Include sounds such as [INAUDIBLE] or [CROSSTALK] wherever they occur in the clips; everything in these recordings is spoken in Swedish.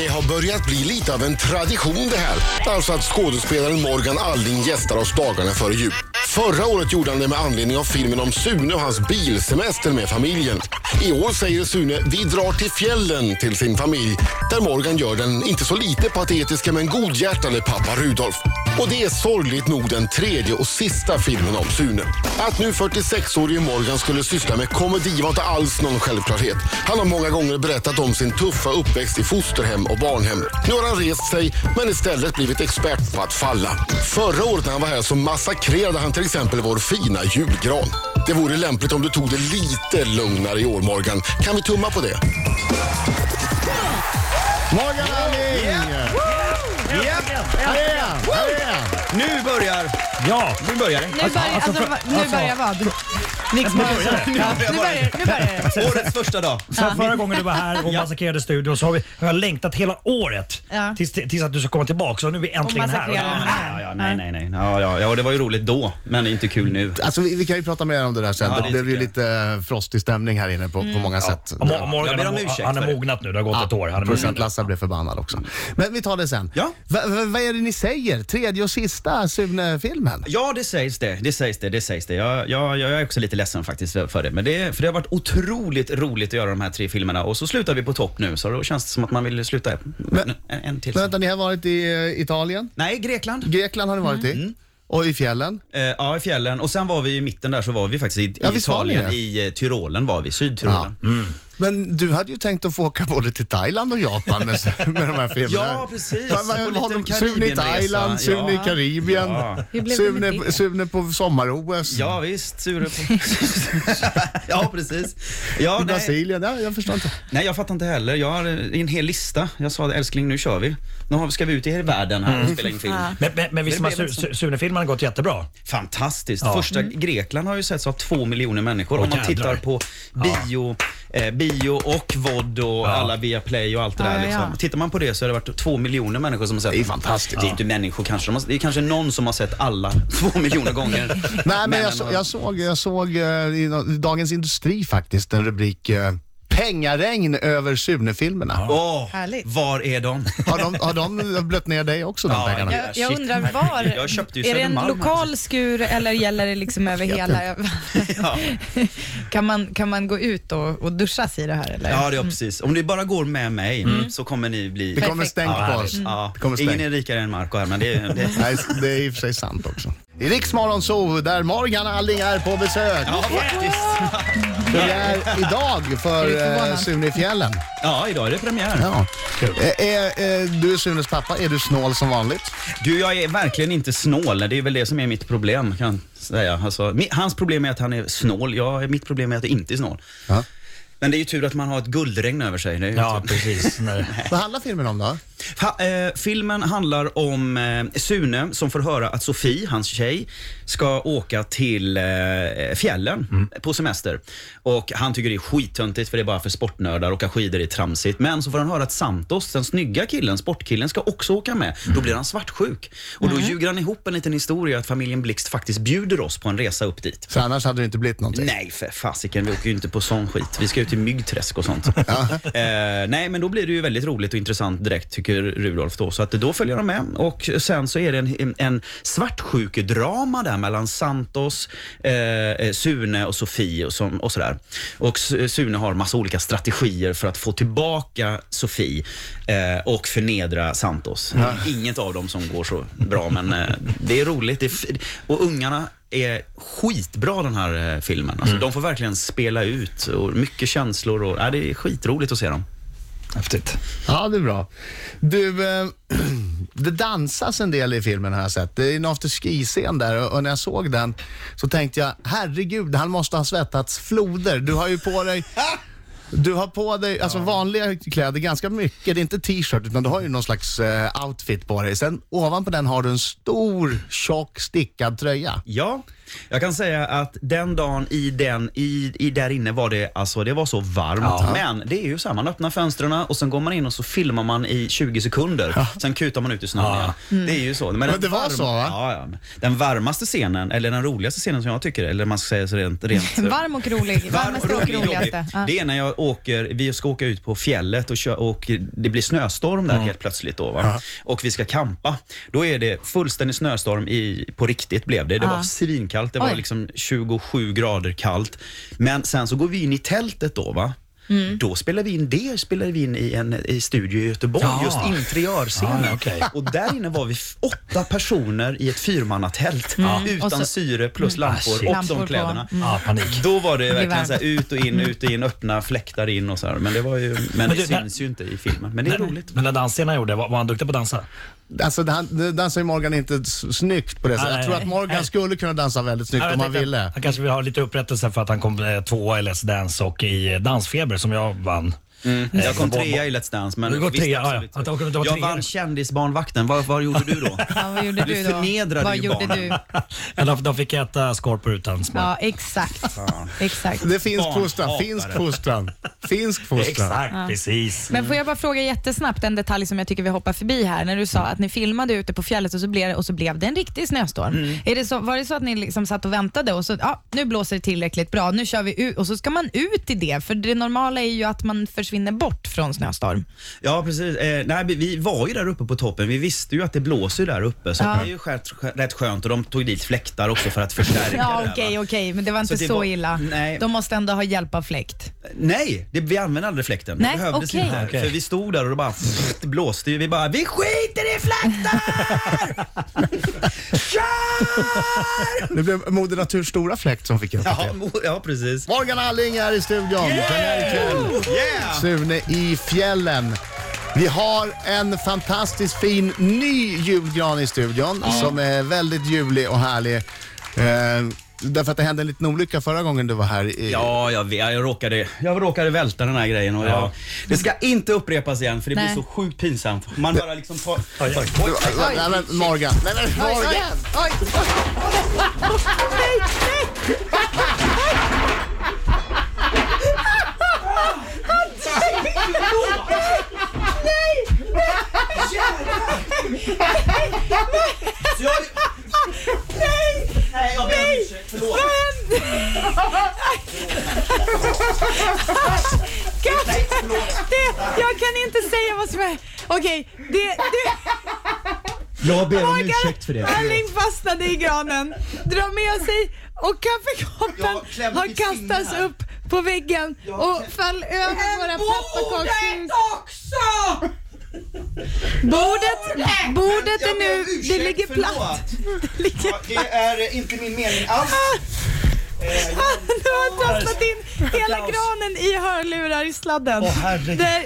Det har börjat bli lite av en tradition det här. Alltså att skådespelaren Morgan Alling gästar oss dagarna före jul. Förra året gjorde han det med anledning av filmen om Sune och hans bilsemester med familjen. I år säger Sune vi drar till fjällen till sin familj där Morgan gör den inte så lite patetiska men godhjärtade pappa Rudolf. Och det är sorgligt nog den tredje och sista filmen om Sune. Att nu 46-årige Morgan skulle syssla med komedi var inte alls någon självklarhet. Han har många gånger berättat om sin tuffa uppväxt i fosterhem och barnhem. Nu har han rest sig men istället blivit expert på att falla. Förra året när han var här så massakrerade han till exempel vår fina julgran. Det vore lämpligt om du tog det lite lugnare i år Morgan. Kan vi tumma på det? Morgan Alling! Japp. Här är han! Här är han! Nu börjar... Ja, Nu börjar det. Nu börjar, alltså, alltså, va- nu alltså- börjar vad? Riksmorgon. börjar det. Ja, nu börjar nu börjar det. [LAUGHS] Årets första dag. Sen förra gången du var här och Ja. massakrerade studion så har vi har jag längtat hela året Ja. tills, tills att du ska komma tillbaka. Så nu är vi äntligen här. massakrera. Ja, ja, nej, nej, nej. Ja, ja, ja, det var ju roligt då, men inte kul nu. Alltså, vi, vi kan ju prata mer om det där sen. Ja, det blev ju lite eh, frostig stämning här inne på, på många sätt. Och Mo- Morgan Jag ber om har- ursäkt han det. mognat nu, det har gått ett år. Han är Producent. Lasse blev förbannad också. Men vi tar det sen. Ja. Va, va, vad är det ni säger? Tredje och sista Sune-filmen? Ja, det sägs det. Det sägs det. det, sägs det. Jag, jag, jag är också lite ledsen faktiskt för det. Men det, för det har varit otroligt roligt att göra de här tre filmerna och så slutar vi på topp nu så då känns det som att man vill sluta en, en, en till. Men vänta, ni har varit i eh, Italien? Nej, Grekland. Grekland har ni varit i? Och i fjällen? Eh, ja, i fjällen. Och sen var vi i mitten där så var vi faktiskt i, Ja, i Italien. det? I eh, Tyrolen var vi, Sydtyrolen. Men du hade ju tänkt att få åka både till Thailand och Japan med, [LAUGHS] med de här filmerna. Ja, precis. Sune i. Thailand, Sune i Ja. Karibien, Ja. Sune? Sune på sommar-OS. Ja visst, Sure på... [LAUGHS] ja precis. Ja, I nej, Brasilien, ja, jag förstår inte. nej, jag fattar inte heller. Jag har eh, en hel lista. Jag sa älskling, nu kör vi. Nu ska vi ut i världen här och spela in film. Men, men, men visst har blev Su- så. Su- Sune-filmen gått jättebra? Fantastiskt. Ja. Första Grekland har ju setts av två miljoner människor. Om man tittar på bio, eh, bio och VOD och alla via Play och allt det Ja, där. ja, Liksom. ja. Tittar man på det så har det varit två miljoner människor som har sett Det är fantastiskt. Det är inte människor kanske. De har, det är kanske någon som har sett alla [LAUGHS] två miljoner gånger. Nej, men jag, så, jag såg, jag såg eh, i Dagens Industri faktiskt en rubrik eh, Pengaregn över Sune-filmerna. Åh, Härligt. var är de? Har, de, har de blött ner dig också, de Ja, pengarna? Jag, jag Shit. undrar var, Jag köpte ju är det en Södermalm lokal skur eller gäller det liksom över hela? Ja. [LAUGHS] kan, man, kan man gå ut och, och duschas i det här eller? Ja, det är precis. Om ni bara går med mig så kommer ni bli... Det kommer Perfekt. stängt Ja, på oss. Ja, Det kommer ingen är rikare än Marco här, men det, är- det, Nej, det är i och för sig sant också. I Riksmorgon Zoo, där Morgan Alling är på besök. Ja, faktiskt. Idag Är för du eh, förvånad? Sune i fjällen. Ja, idag är det premiär. Ja. Eh, eh, du är Sunes pappa, är du snål som vanligt? Du, jag är verkligen inte snål. Det är väl det som är mitt problem, kan jag säga. Alltså, hans problem är att han är snål. Jag, mitt problem är att jag inte är snål. Ja. Men det är ju tur att man har ett guldregn över sig. Det Ja, tur. precis. [LAUGHS] Nej. Vad handlar filmen om då? Ha, eh, filmen handlar om eh, Sune som får höra att Sofie, hans tjej, ska åka till eh, fjällen på semester. Och Han tycker det är skittöntigt för det är bara för sportnördar. Åka skidor är tramsigt. Men så får han höra att Santos, den snygga killen, sportkillen, ska också åka med. Då blir han svartsjuk. Och Då ljuger han ihop en liten historia att familjen Blixt faktiskt bjuder oss på en resa upp dit. För annars hade det inte blivit någonting. Nej, för fasiken. Vi åker ju inte på sån skit. Vi ska ut till myggträsk och sånt. [LAUGHS] eh, nej, men då blir det ju väldigt roligt och intressant direkt, tycker Rudolf. Då. Så att då följer de med. Och sen så är det en, en svartsjukedrama där mellan Santos, eh, eh, Sune och Sofie och, som, och sådär. Och Sune har massa olika strategier för att få tillbaka Sofie eh, och förnedra Santos. Inget av dem som går så bra, men eh, det är roligt. Det är och ungarna är skitbra den här eh, filmen. Alltså, De får verkligen spela ut och mycket känslor. Och, ja, det är skitroligt att se dem. Häftigt. Ja, det är bra. Du, eh, [CLEARS THROAT] det dansas en del i filmen har jag sett. Det är en afterski-scen där och och när jag såg den så tänkte jag, herregud, han måste ha svettats floder. Du har ju på dig [LAUGHS] du har på dig alltså vanliga kläder ganska mycket. Det är inte t-shirt utan du har ju någon slags eh, outfit på dig. Sen ovanpå den har du en stor, tjock, stickad tröja. Ja, jag kan säga att den dagen i den, i, i där inne var det, alltså det var så varmt. Men det är ju så här, man öppnar fönstren och sen går man in och så filmar man i 20 sekunder. Sen kutar man ut i snön Ja. igen. Det är ju så. Men, den det var så, va? Ja, ja. Den varmaste scenen, eller den roligaste scenen som jag tycker, eller man ska säga så rent... rent [LAUGHS] Varm och rolig. Varmaste och rolig, roligaste. rolig. Ja. Det är när jag åker, vi ska åka ut på fjället och, kö, och det blir snöstorm där helt plötsligt. Då, va? Och vi ska campa. Då är det fullständig snöstorm i, på riktigt blev det. Det Ja. var svinkallt. Det var Oj. liksom 27 grader kallt. Men sen så går vi in i tältet då. va? Mm. Då spelar vi in det spelar vi in i en i studio i Göteborg, Ja. just interiörscenen. Ja, okej. Och där inne var vi åtta personer i ett fyrmannatält Mm. utan så- syre plus Ah, lampor shit. och Lampor de kläderna. Ja, panik. Då var det verkligen så här, ut och in, ut och in, öppna fläktar in och så här. Men det var ju, men, det du, när- syns ju inte i filmen. Men det är roligt. Men den dansen han gjorde, var, var han duktig på att dansa? Alltså, det, det dansar ju Morgan inte snyggt på det sättet. Nej, Jag tror nej, att Morgan nej. skulle kunna dansa väldigt snyggt Ja, om han ville. Han kanske vill ha lite upprättelse för att han kom eh, tvåa i Let's Dance och i eh, Dansfeber som jag vann. Jag kom Eh, trea i Let's Dance, men Du går visst, trea, ja, ja. absolut. Att du- att du var Jag trea. vann Kändisbarnvakten. Vad, vad gjorde du då? [LAUGHS] Ja, vad gjorde Du du, då? förnedrade Vad ju gjorde barnen. du? [LAUGHS] Ja, de, de fick äta skorpor utan smak. Ja, exakt. exakt. Det är finsk Barnhatare. fostran, finsk fostran. Finsk fostran. Exakt, precis. Men får jag bara fråga jättesnabbt en detalj som jag tycker vi hoppar förbi här. När du sa att ni filmade ute på fjället och så blev, och så blev det en riktig snöstorm. Är det så, var det så att ni liksom satt och väntade och så, ja, nu blåser det tillräckligt bra, nu kör vi ut och så ska man ut i det? För det normala är ju att man försvinner bort från snöstorm. Ja, precis. Eh, nej, vi- var ju där uppe på toppen. Vi visste ju att det blåser där uppe, så Ja. det är ju rätt, rätt skönt. Och de tog dit fläktar också för att förstärka [LAUGHS] Ja, det okej, va? okej, men det var inte Så så, var- illa. nej. De måste ändå ha hjälp av fläkt. Nej, det, vi använde aldrig fläkten. Nej, det behövdes okej. inte. Okej. För vi stod där och det bara det [LAUGHS] blåste ju. Vi bara, vi skiter i fläktar! [LAUGHS] Kör! Det blev Moder Naturs stora fläkt som fick hjälpa Ja, till. ja, precis. Morgan Alling är i studion. Yeah! Sune i fjällen. Vi har en fantastiskt fin ny julgran i studion som är väldigt julig och härlig. Eh, därför att det hände en liten olycka förra gången du var här. I, Ja, jag, vet, jag, råkade, jag råkade välta den här grejen och jag, det ska inte upprepas igen för det Nej. blir så sjukt pinsamt. Man bara liksom tar... Oj, oj. Du, nej, men Morgan. Nej, men Morgan. oj, jag... [LAUGHS] Nej! Nej, jag ber om ursäkt. Förlåt. Nej, förlåt. Det, jag kan inte säga vad som är... Okej, det... det Jag ber om Morgan ursäkt för det. Erling fastnade i granen, drar med sig och kaffekoppen har kastats upp på väggen och föll över våra pepparkakshus. också! Bordet, bordet är nu, det ligger platt. [LAUGHS] Det ligger Ja, Det är inte min mening alls. Eh, [LAUGHS] Du har tastat in hela granen i hörlurar i sladden. Åh, herregud. Där,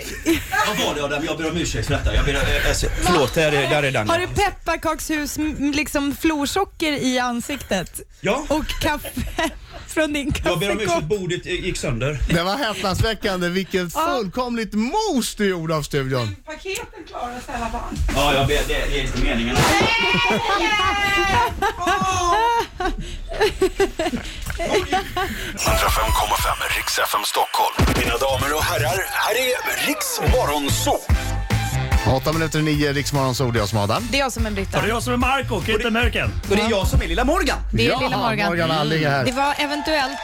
Vad var det Adam? Jag ber om ursäkt för detta. Jag ber, eh, alltså, förlåt, där är, där är den. har du pepparkakshus, m- liksom florsocker i ansiktet? Ja. Och kaffe från din Jag ber om ursäkt, kaffekopp? bordet gick sönder. Det var häpnadsväckande. Vilket fullkomligt mos du gjorde av studion. Paketen klarar sig i alla fall. Ja, jag ber, det, det är inte meningen. 105,5 Riks FM Stockholm. Mina damer och herrar, här är Riks Morgonzoo! Åtta minuter i nio, Riksmorgon Sol, jag som Adam. Det är jag som är Britta. Och det är jag som är Marco, Kitten American. Och det är jag som är lilla Morgan. Det är Ja, lilla Morgan. Morgan Alling är här. Det var eventuellt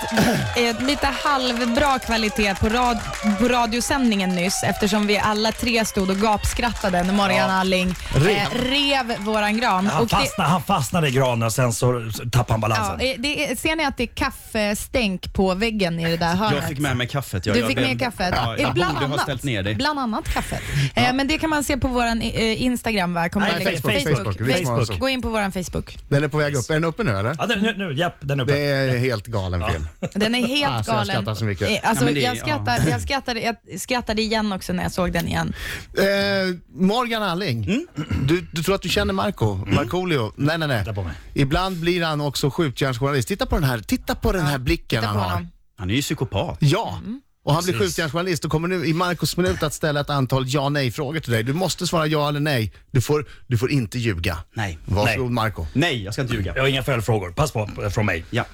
eh, lite halvbra kvalitet på, rad, på radiosändningen nyss eftersom vi alla tre stod och gapskrattade när Morgan Alling eh, rev våran gran. Han Och det, fastnade, han fastnade i granen och sen så tappade han ja, balansen. eh, det är, ser ni att det är kaffestänk på väggen i det där hörnet? Jag fick med mig kaffet. Jag, Du jag fick med kaffet. Ja, jag bland, borde ha annat, ställt ner det. bland annat kaffet. Eh, men det kan man se på vår eh, Instagram va? Kommer Nej, jag Facebook, Facebook, Facebook. Facebook. Gå in på vår Facebook. Den är på väg upp. Är den uppe nu eller? Ja, den, nu, nu, japp, den är uppe. Det är helt galen film. Den är helt Alltså, jag galen. skrattar så mycket. Eh, Alltså, Ja, det- jag, skrattar, jag, skrattade, jag skrattade igen också när jag såg den igen. Eh, Morgan Alling, Mm. du, du tror att du känner Marco, Markoolio? Nej, nej, nej. Titta på mig. Ibland blir han också skjutjärnsjournalist. Titta på den här, titta på den här blicken Titta han har. honom. Han är ju psykopat. Ja. Och han blir skjutjärnsjournalist och kommer nu i Marcos minut att ställa ett antal ja nej frågor till dig. Du måste svara ja eller nej. Du får, du får inte ljuga. Nej. Varsågod Nej. Marco. Nej, jag ska inte ljuga. Jag har inga följdfrågor. Pass på eh, från mig. Ja.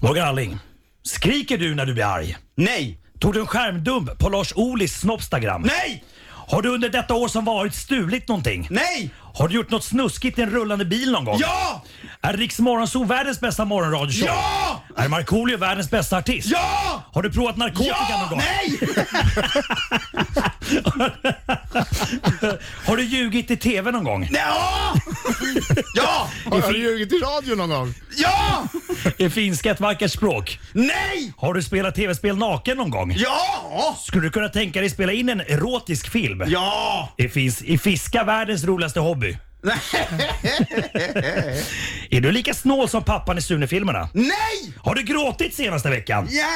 Morgan Alling, skriker du när du blir arg? Nej! Tog du en skärmdump på Lars Ohlys Snopstagram? Nej! Har du under detta år som varit stulit någonting? Nej! Har du gjort något snuskigt i en rullande bil någon gång? Ja! Är Riks Morgonzoo världens bästa morgonradioshow? Ja! Är Markoolio världens bästa artist? Ja! Har du provat narkotika Ja! någon gång? Nej! [LAUGHS] [LAUGHS] [LAUGHS] Har du ljugit i TV någon gång? Ja! Ja! [LAUGHS] Har du ljugit i radio någon gång? Ja! Är finska ett vackert språk? Nej! Har du spelat TV-spel naken någon gång? Ja! Skulle du kunna tänka dig spela in en erotisk film? Ja! Är, fis- är fiska världens roligaste hobby? [LAUGHS] är du lika snål som pappan i Sune-filmerna? Nej! Har du gråtit senaste veckan? Ja!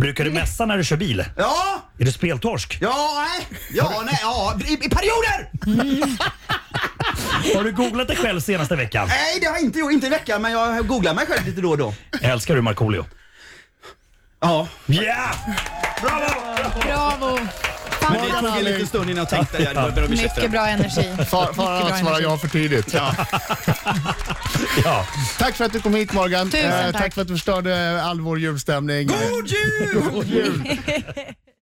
Brukar du mässa när du kör bil? Ja! Är du speltorsk? Ja, nej. Ja, nej, ja. I, I perioder! [LAUGHS] Har du googlat dig själv senaste veckan? Nej, det har jag inte gjort. Inte i veckan, men jag googlar mig själv lite då och då. Älskar du Markoolio? Ja. Ja! Bravo! Bravo. Men det tog en bra. liten stund innan jag tänkte. Jag om Mycket bra energi. Far, fara Mycket bra att svara ja för tidigt. [LAUGHS] Ja. Tack för att du kom hit Morgan. Tusen Eh, tack. tack för att du förstörde all vår julstämning. God jul! God jul! [LAUGHS]